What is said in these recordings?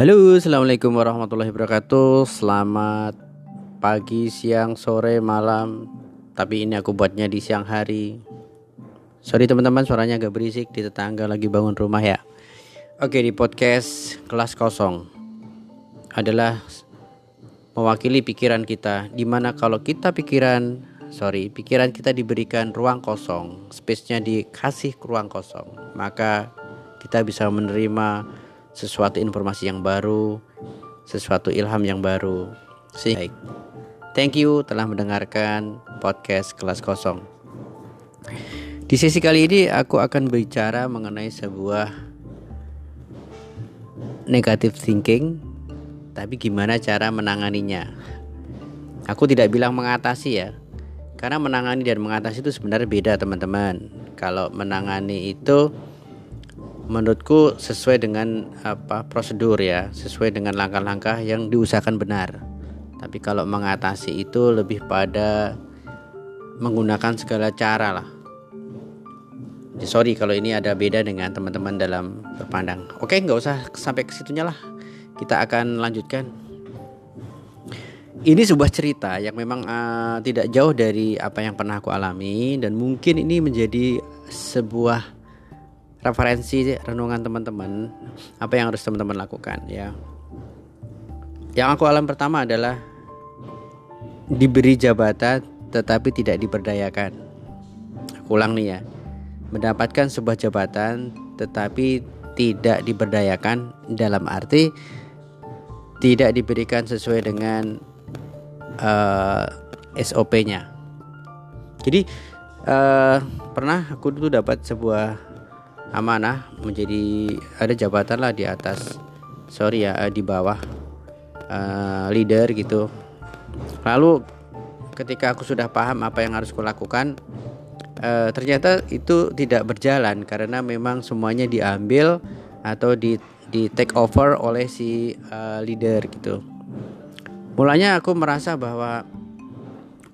Halo, assalamualaikum warahmatullahi wabarakatuh. Selamat pagi, siang, sore, malam. Tapi ini aku buatnya di siang hari. Sorry teman-teman, suaranya agak berisik di tetangga lagi bangun rumah ya. Oke, di podcast kelas kosong adalah mewakili pikiran kita. Di mana kalau kita pikiran, sorry, pikiran kita diberikan ruang kosong, space-nya dikasih ruang kosong, maka kita bisa menerima sesuatu informasi yang baru, sesuatu ilham yang baru. Baik. Thank you telah mendengarkan podcast kelas kosong. Di sesi kali ini aku akan bicara mengenai sebuah negative thinking, tapi gimana cara menanganinya. Aku tidak bilang mengatasi ya, karena menangani dan mengatasi itu sebenarnya beda teman-teman. Kalau menangani itu menurutku sesuai dengan apa prosedur ya, sesuai dengan langkah-langkah yang diusahakan benar. Tapi kalau mengatasi itu lebih pada menggunakan segala cara lah. Ya, sorry kalau ini ada beda dengan teman-teman dalam berpandang. Oke, nggak usah sampai ke situnya lah. Kita akan lanjutkan. Ini sebuah cerita yang memang uh, tidak jauh dari apa yang pernah aku alami dan mungkin ini menjadi sebuah referensi renungan teman-teman apa yang harus teman-teman lakukan ya. Yang aku alam pertama adalah diberi jabatan tetapi tidak diberdayakan. Aku ulang nih ya. Mendapatkan sebuah jabatan tetapi tidak diberdayakan dalam arti tidak diberikan sesuai dengan uh, eh, SOP-nya jadi uh, pernah aku dulu dapat sebuah amanah menjadi ada jabatan lah di atas. Sorry ya di bawah. Uh, leader gitu. Lalu ketika aku sudah paham apa yang harus kulakukan uh, ternyata itu tidak berjalan karena memang semuanya diambil atau di di take over oleh si uh, leader gitu. Mulanya aku merasa bahwa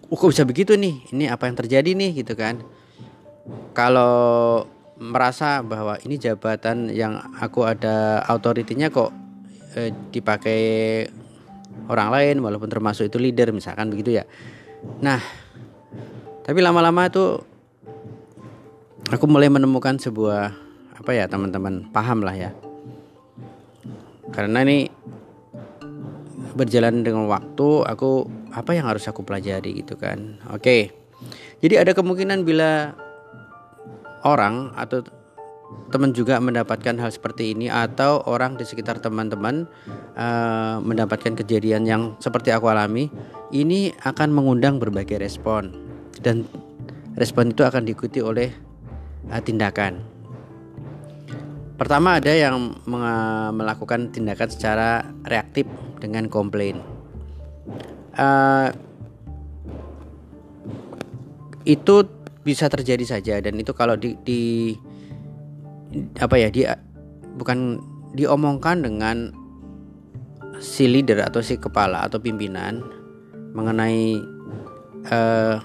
uh, kok bisa begitu nih? Ini apa yang terjadi nih? gitu kan. Kalau merasa bahwa ini jabatan yang aku ada autoritinya kok eh, dipakai orang lain walaupun termasuk itu leader misalkan begitu ya. Nah, tapi lama-lama itu aku mulai menemukan sebuah apa ya teman-teman paham lah ya. Karena ini berjalan dengan waktu aku apa yang harus aku pelajari gitu kan. Oke. Jadi ada kemungkinan bila orang atau teman juga mendapatkan hal seperti ini atau orang di sekitar teman-teman uh, mendapatkan kejadian yang seperti aku alami ini akan mengundang berbagai respon. Dan respon itu akan diikuti oleh uh, tindakan. Pertama ada yang melakukan tindakan secara reaktif dengan komplain. Uh, itu bisa terjadi saja dan itu kalau di, di apa ya dia bukan diomongkan dengan si leader atau si kepala atau pimpinan mengenai uh,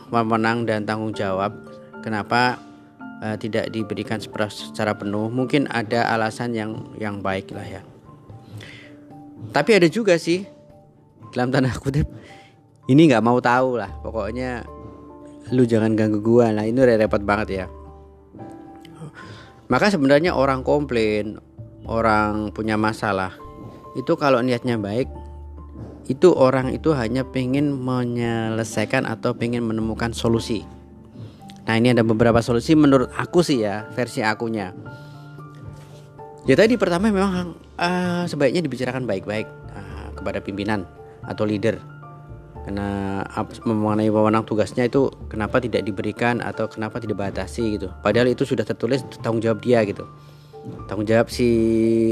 dan tanggung jawab kenapa uh, tidak diberikan secara penuh mungkin ada alasan yang yang baik lah ya. Tapi ada juga sih dalam tanda kutip ini nggak mau tahu lah pokoknya lu jangan ganggu gua. Nah ini udah repot banget ya. Maka sebenarnya orang komplain orang punya masalah itu kalau niatnya baik itu orang itu hanya pengen menyelesaikan atau pengen menemukan solusi. Nah ini ada beberapa solusi menurut aku sih ya versi akunya. Ya tadi pertama memang uh, sebaiknya dibicarakan baik-baik uh, kepada pimpinan atau leader karena mengenai wewenang tugasnya itu kenapa tidak diberikan atau kenapa tidak dibatasi gitu. Padahal itu sudah tertulis tanggung jawab dia gitu. Tanggung jawab si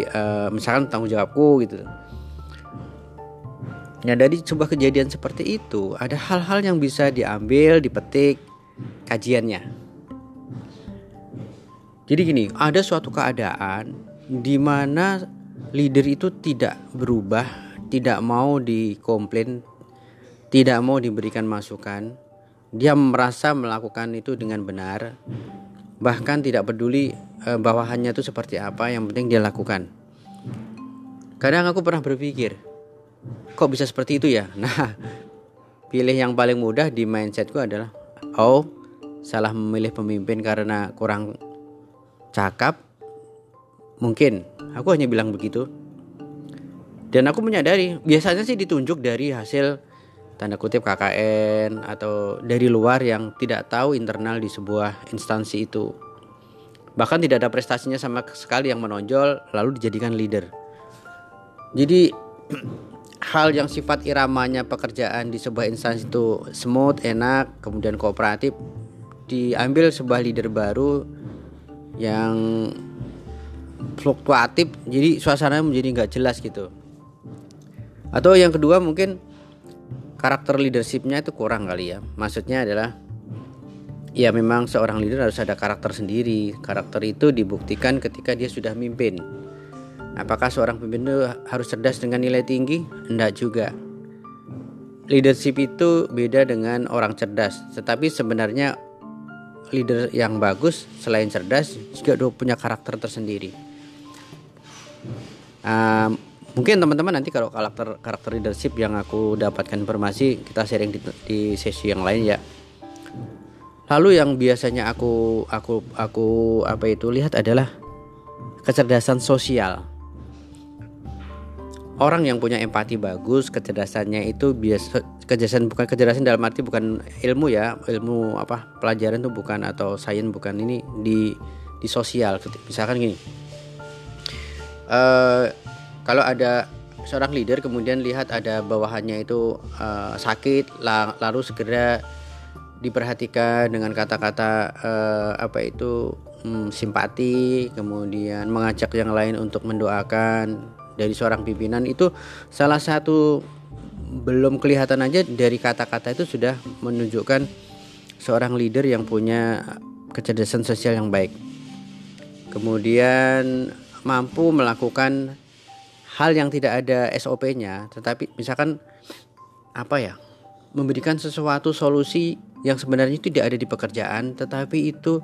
uh, misalkan tanggung jawabku gitu. Nah dari sebuah kejadian seperti itu ada hal-hal yang bisa diambil, dipetik kajiannya. Jadi gini, ada suatu keadaan di mana leader itu tidak berubah, tidak mau dikomplain tidak mau diberikan masukan, dia merasa melakukan itu dengan benar, bahkan tidak peduli e, bawahannya itu seperti apa, yang penting dia lakukan. kadang aku pernah berpikir kok bisa seperti itu ya? Nah pilih yang paling mudah di mindsetku adalah oh salah memilih pemimpin karena kurang cakap? Mungkin. Aku hanya bilang begitu. Dan aku menyadari biasanya sih ditunjuk dari hasil tanda kutip KKN atau dari luar yang tidak tahu internal di sebuah instansi itu. Bahkan tidak ada prestasinya sama sekali yang menonjol lalu dijadikan leader. Jadi hal yang sifat iramanya pekerjaan di sebuah instansi itu smooth, enak, kemudian kooperatif diambil sebuah leader baru yang fluktuatif jadi suasananya menjadi nggak jelas gitu. Atau yang kedua mungkin karakter leadershipnya itu kurang kali ya maksudnya adalah ya memang seorang leader harus ada karakter sendiri karakter itu dibuktikan ketika dia sudah mimpin Apakah seorang pemimpin itu harus cerdas dengan nilai tinggi? Tidak juga. Leadership itu beda dengan orang cerdas, tetapi sebenarnya leader yang bagus selain cerdas juga punya karakter tersendiri. Uh, mungkin teman-teman nanti kalau karakter karakter leadership yang aku dapatkan informasi kita sharing di, di sesi yang lain ya. Lalu yang biasanya aku aku aku apa itu lihat adalah kecerdasan sosial orang yang punya empati bagus kecerdasannya itu biasa kecerdasan bukan kecerdasan dalam arti bukan ilmu ya ilmu apa pelajaran itu bukan atau sains bukan ini di di sosial misalkan gini uh, kalau ada seorang leader kemudian lihat ada bawahannya itu uh, sakit lalu segera diperhatikan dengan kata-kata uh, apa itu hmm, simpati kemudian mengajak yang lain untuk mendoakan dari seorang pimpinan itu salah satu belum kelihatan aja dari kata-kata itu sudah menunjukkan seorang leader yang punya kecerdasan sosial yang baik. Kemudian mampu melakukan hal yang tidak ada SOP-nya, tetapi misalkan apa ya? memberikan sesuatu solusi yang sebenarnya tidak ada di pekerjaan, tetapi itu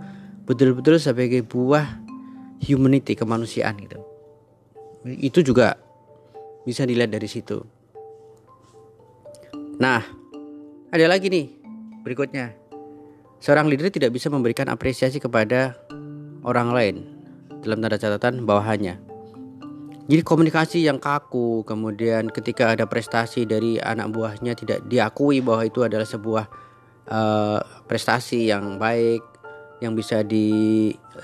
betul-betul sebagai buah humanity kemanusiaan gitu itu juga bisa dilihat dari situ. Nah, ada lagi nih berikutnya. Seorang leader tidak bisa memberikan apresiasi kepada orang lain dalam tanda catatan bawahannya. Jadi komunikasi yang kaku, kemudian ketika ada prestasi dari anak buahnya tidak diakui bahwa itu adalah sebuah uh, prestasi yang baik, yang bisa dilegalkan,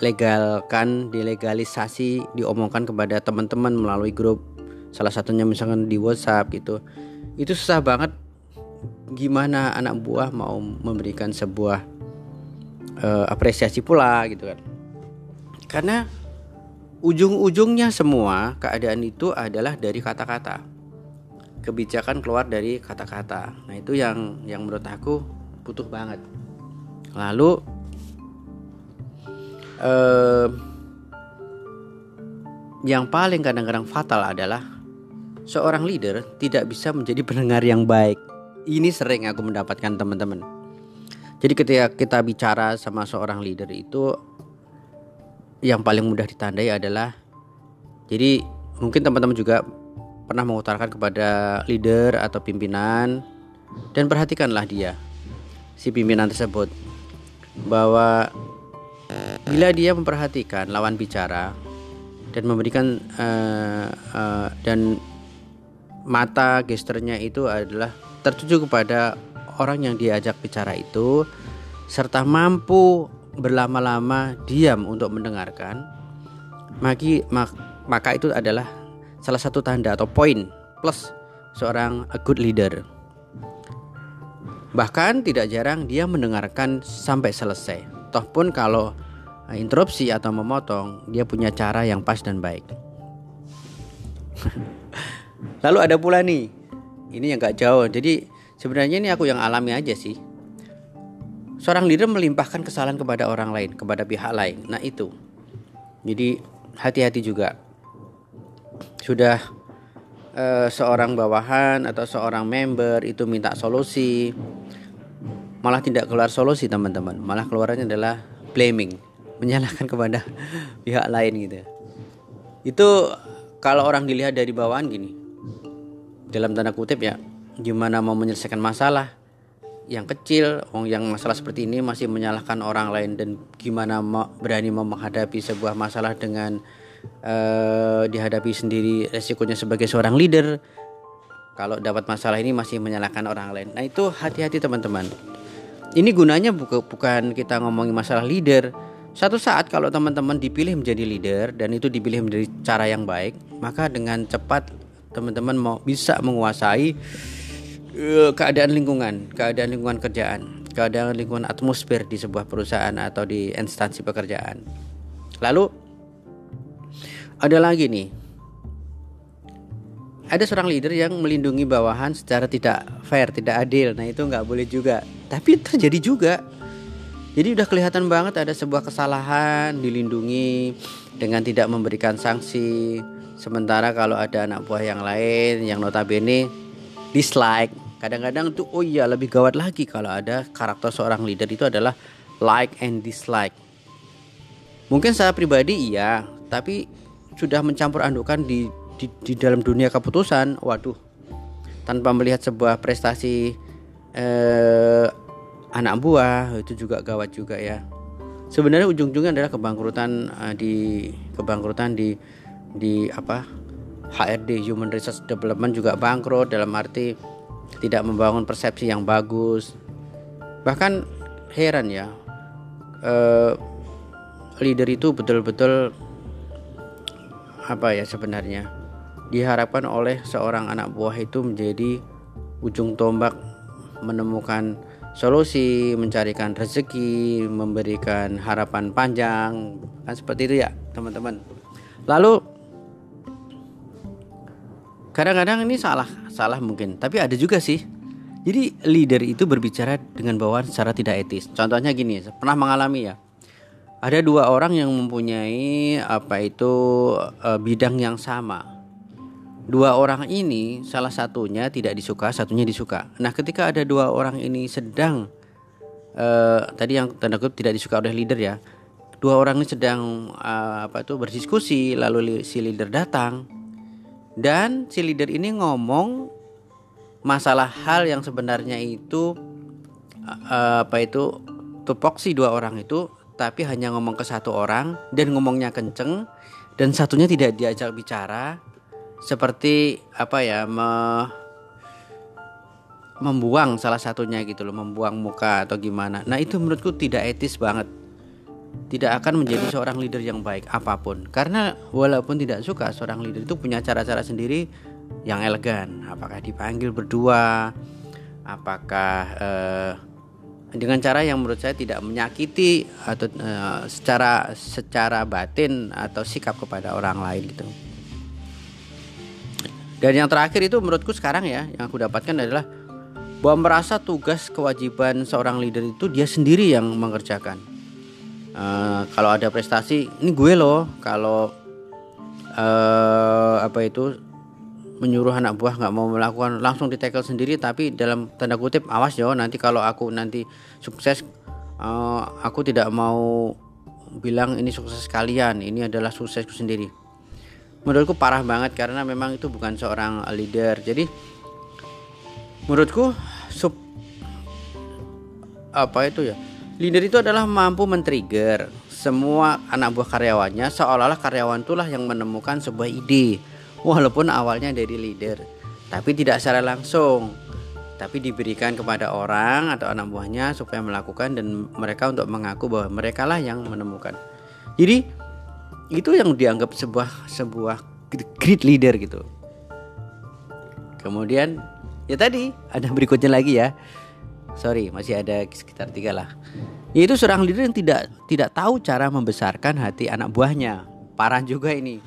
dilegalisasi, diomongkan kepada teman-teman melalui grup. Salah satunya misalkan di WhatsApp gitu. Itu susah banget gimana anak buah mau memberikan sebuah uh, apresiasi pula gitu kan. Karena ujung-ujungnya semua keadaan itu adalah dari kata-kata. Kebijakan keluar dari kata-kata. Nah, itu yang yang menurut aku butuh banget. Lalu eh, yang paling kadang-kadang fatal adalah seorang leader tidak bisa menjadi pendengar yang baik. Ini sering aku mendapatkan teman-teman. Jadi ketika kita bicara sama seorang leader itu yang paling mudah ditandai adalah jadi mungkin teman-teman juga pernah mengutarakan kepada leader atau pimpinan dan perhatikanlah dia si pimpinan tersebut bahwa bila dia memperhatikan lawan bicara dan memberikan uh, uh, dan mata gesternya itu adalah tertuju kepada orang yang diajak bicara itu serta mampu berlama-lama diam untuk mendengarkan maka, maka itu adalah salah satu tanda atau poin plus seorang a good leader. Bahkan tidak jarang dia mendengarkan sampai selesai. Toh pun kalau eh, interupsi atau memotong dia punya cara yang pas dan baik. Lalu ada pula nih ini yang gak jauh. Jadi sebenarnya ini aku yang alami aja sih seorang leader melimpahkan kesalahan kepada orang lain kepada pihak lain. Nah itu. Jadi hati-hati juga. Sudah uh, seorang bawahan atau seorang member itu minta solusi malah tidak keluar solusi teman-teman. Malah keluarannya adalah blaming menyalahkan kepada pihak lain gitu. Itu kalau orang dilihat dari bawahan gini dalam tanda kutip ya gimana mau menyelesaikan masalah yang kecil, oh, yang masalah seperti ini masih menyalahkan orang lain dan gimana berani mau menghadapi sebuah masalah dengan uh, dihadapi sendiri resikonya sebagai seorang leader. Kalau dapat masalah ini masih menyalahkan orang lain. Nah itu hati-hati teman-teman. Ini gunanya bukan kita ngomongin masalah leader. Satu saat kalau teman-teman dipilih menjadi leader dan itu dipilih menjadi cara yang baik, maka dengan cepat teman-teman mau bisa menguasai keadaan lingkungan, keadaan lingkungan kerjaan, keadaan lingkungan atmosfer di sebuah perusahaan atau di instansi pekerjaan. Lalu ada lagi nih. Ada seorang leader yang melindungi bawahan secara tidak fair, tidak adil. Nah, itu nggak boleh juga. Tapi terjadi juga. Jadi udah kelihatan banget ada sebuah kesalahan dilindungi dengan tidak memberikan sanksi Sementara kalau ada anak buah yang lain yang notabene dislike, kadang-kadang tuh oh iya lebih gawat lagi kalau ada karakter seorang leader itu adalah like and dislike. Mungkin saya pribadi iya, tapi sudah mencampur andukan di, di di dalam dunia keputusan, waduh. Tanpa melihat sebuah prestasi eh, anak buah itu juga gawat juga ya. Sebenarnya ujung-ujungnya adalah kebangkrutan uh, di kebangkrutan di di apa HRD Human Resource Development juga bangkrut dalam arti tidak membangun persepsi yang bagus bahkan heran ya eh, leader itu betul-betul apa ya sebenarnya diharapkan oleh seorang anak buah itu menjadi ujung tombak menemukan solusi, mencarikan rezeki, memberikan harapan panjang, kan seperti itu ya, teman-teman. Lalu kadang-kadang ini salah salah mungkin tapi ada juga sih. Jadi leader itu berbicara dengan bawahan secara tidak etis. Contohnya gini pernah mengalami ya. Ada dua orang yang mempunyai apa itu e, bidang yang sama. Dua orang ini salah satunya tidak disuka satunya disuka. Nah ketika ada dua orang ini sedang e, tadi yang tanda kutip tidak disuka oleh leader ya. Dua orang ini sedang e, apa itu berdiskusi lalu si leader datang dan si leader ini ngomong masalah hal yang sebenarnya itu apa itu tupoksi dua orang itu tapi hanya ngomong ke satu orang dan ngomongnya kenceng dan satunya tidak diajak bicara. Seperti apa ya me, membuang salah satunya gitu loh membuang muka atau gimana. Nah itu menurutku tidak etis banget tidak akan menjadi seorang leader yang baik apa pun. Karena walaupun tidak suka seorang leader itu punya cara-cara sendiri yang elegan. Apakah dipanggil berdua apakah eh, dengan cara yang menurut saya tidak menyakiti atau eh, secara secara batin atau sikap kepada orang lain gitu. Dan yang terakhir itu menurutku sekarang ya yang aku dapatkan adalah bahwa merasa tugas kewajiban seorang leader itu dia sendiri yang mengerjakan uh, kalau ada prestasi ini gue loh kalau uh, apa itu menyuruh anak buah nggak mau melakukan langsung di tackle sendiri tapi dalam tanda kutip awas yo nanti kalau aku nanti sukses uh, aku tidak mau bilang ini sukses kalian ini adalah suksesku sendiri. Menurutku parah banget karena memang itu bukan seorang leader. Jadi menurutku sub apa itu ya Leader itu adalah mampu men-trigger semua anak buah karyawannya seolah-olah karyawan itulah yang menemukan sebuah ide. Walaupun awalnya dari leader tapi tidak secara langsung. Tapi diberikan kepada orang atau anak buahnya supaya melakukan dan mereka untuk mengaku bahwa mereka lah yang menemukan. Jadi itu yang dianggap sebuah sebuah great leader gitu. Kemudian ya tadi ada berikutnya lagi ya sorry masih ada sekitar tiga lah. Yaitu seorang leader yang tidak tidak tahu cara membesarkan hati anak buahnya. Parah juga ini.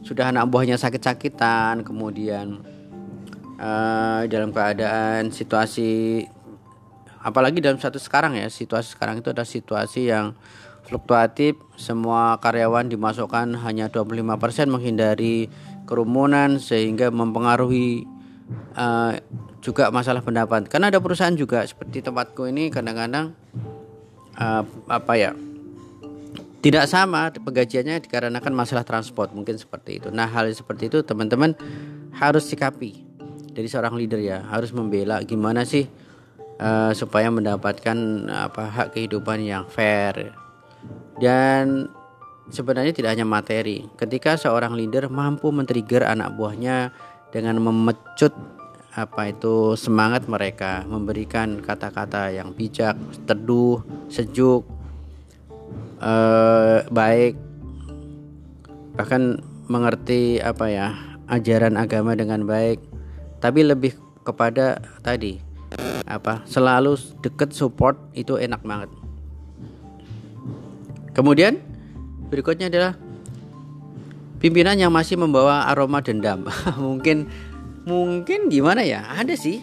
Sudah anak buahnya sakit-sakitan kemudian uh, dalam keadaan situasi apalagi dalam satu sekarang ya situasi sekarang itu adalah situasi yang fluktuatif semua karyawan dimasukkan hanya 25% menghindari kerumunan sehingga mempengaruhi uh, juga masalah pendapat karena ada perusahaan juga seperti tempatku ini kadang-kadang uh, apa ya tidak sama penggajiannya dikarenakan masalah transport mungkin seperti itu. Nah hal seperti itu teman-teman harus sikapi dari seorang leader ya harus membela gimana sih uh, supaya mendapatkan apa hak kehidupan yang fair dan sebenarnya tidak hanya materi. Ketika seorang leader mampu men-trigger anak buahnya dengan memecut apa itu semangat mereka, memberikan kata-kata yang bijak, teduh, sejuk, eh, baik, bahkan mengerti apa ya ajaran agama dengan baik, tapi lebih kepada tadi apa selalu deket support itu enak banget. Kemudian berikutnya adalah pimpinan yang masih membawa aroma dendam. mungkin mungkin gimana ya? Ada sih.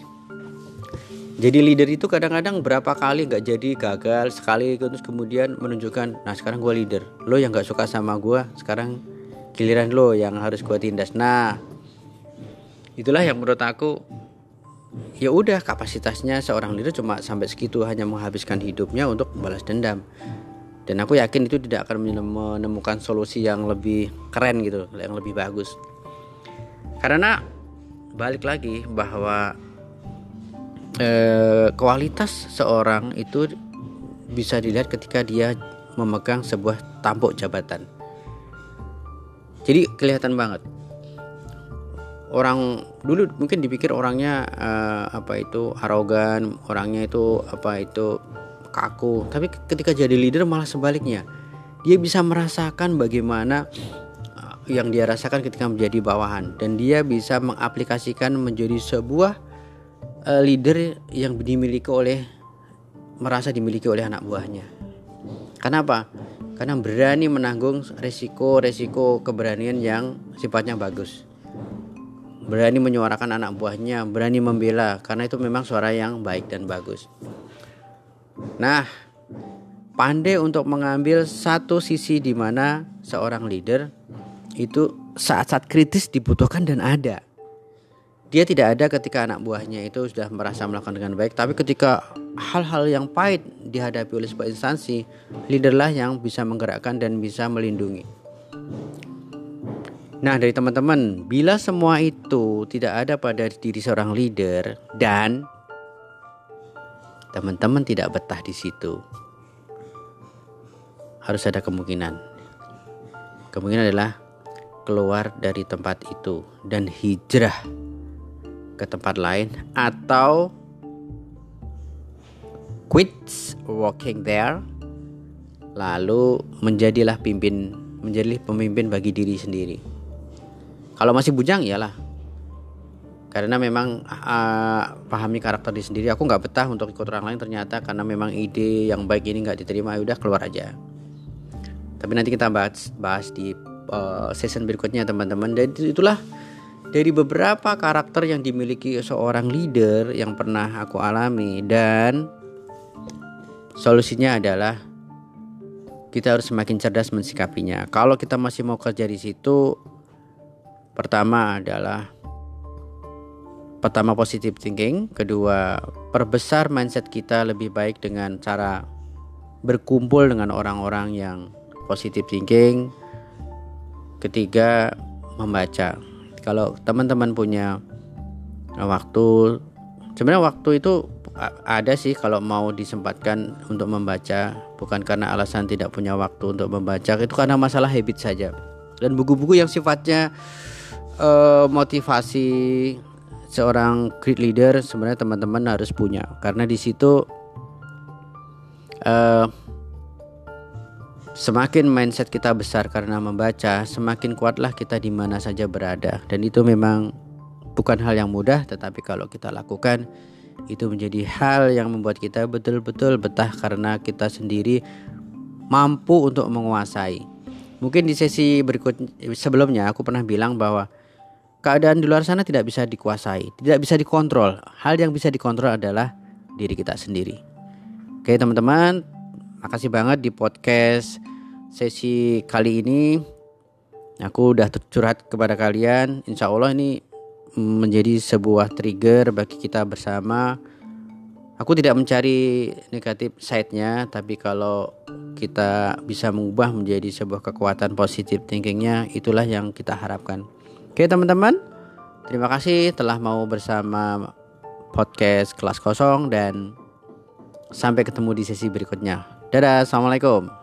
Jadi leader itu kadang-kadang berapa kali nggak jadi gagal sekali terus kemudian menunjukkan, nah sekarang gue leader, lo yang nggak suka sama gue, sekarang giliran lo yang harus gue tindas. Nah, itulah yang menurut aku ya udah kapasitasnya seorang leader cuma sampai segitu hanya menghabiskan hidupnya untuk balas dendam dan aku yakin itu tidak akan menemukan solusi yang lebih keren gitu yang lebih bagus. Karena balik lagi bahwa eh, kualitas seorang itu bisa dilihat ketika dia memegang sebuah tampuk jabatan. Jadi kelihatan banget. Orang dulu mungkin dipikir orangnya uh, apa itu arogan orangnya itu apa itu kaku tapi ketika jadi leader malah sebaliknya dia bisa merasakan bagaimana uh, yang dia rasakan ketika menjadi bawahan dan dia bisa mengaplikasikan menjadi sebuah uh, leader yang dimiliki oleh merasa dimiliki oleh anak buahnya. Kenapa? Karena berani menanggung resiko-resiko keberanian yang sifatnya bagus. Berani menyuarakan anak buahnya, berani membela karena itu memang suara yang baik dan bagus. Nah, pandai untuk mengambil satu sisi di mana seorang leader itu saat-saat kritis dibutuhkan dan ada. Dia tidak ada ketika anak buahnya itu sudah merasa melakukan dengan baik, tapi ketika hal-hal yang pahit dihadapi oleh sebuah instansi, leaderlah yang bisa menggerakkan dan bisa melindungi. Nah, dari teman-teman, bila semua itu tidak ada pada diri seorang leader dan teman-teman tidak betah di situ, harus ada kemungkinan. Kemungkinan adalah keluar dari tempat itu dan hijrah ke tempat lain atau quits working there lalu menjadilah pimpin menjadi pemimpin bagi diri sendiri. Kalau masih bujang iyalah karena memang uh, pahami karakter diri sendiri. Aku nggak betah untuk ikut orang lain ternyata karena memang ide yang baik ini nggak diterima ya udah keluar aja. Tapi nanti kita bahas bahas di uh, season berikutnya teman-teman. Dan itulah dari beberapa karakter yang dimiliki seorang leader yang pernah aku alami. Dan solusinya adalah kita harus semakin cerdas mensikapinya. Kalau kita masih mau kerja di situ pertama adalah pertama positive thinking, kedua perbesar mindset kita lebih baik dengan cara berkumpul dengan orang-orang yang positive thinking. Ketiga membaca. Kalau teman-teman punya waktu sebenarnya waktu itu ada sih kalau mau disempatkan untuk membaca bukan karena alasan tidak punya waktu untuk membaca itu karena masalah habit saja dan buku-buku yang sifatnya uh, motivasi seorang great leader sebenarnya teman-teman harus punya. Karena di situ uh, semakin mindset kita besar karena membaca semakin kuatlah kita di mana saja berada. Dan itu memang bukan hal yang mudah tetapi kalau kita lakukan itu menjadi hal yang membuat kita betul-betul betah karena kita sendiri mampu untuk menguasai. Mungkin di sesi berikut sebelumnya aku pernah bilang bahwa keadaan di luar sana tidak bisa dikuasai, tidak bisa dikontrol. Hal yang bisa dikontrol adalah diri kita sendiri. Oke teman-teman, makasih banget di podcast sesi kali ini. Aku udah curhat kepada kalian. Insya Allah ini menjadi sebuah trigger bagi kita bersama Aku tidak mencari negatif side-nya, tapi kalau kita bisa mengubah menjadi sebuah kekuatan positif thinkingnya, itulah yang kita harapkan. Oke teman-teman, terima kasih telah mau bersama podcast kelas kosong dan sampai ketemu di sesi berikutnya. Dadah, assalamualaikum.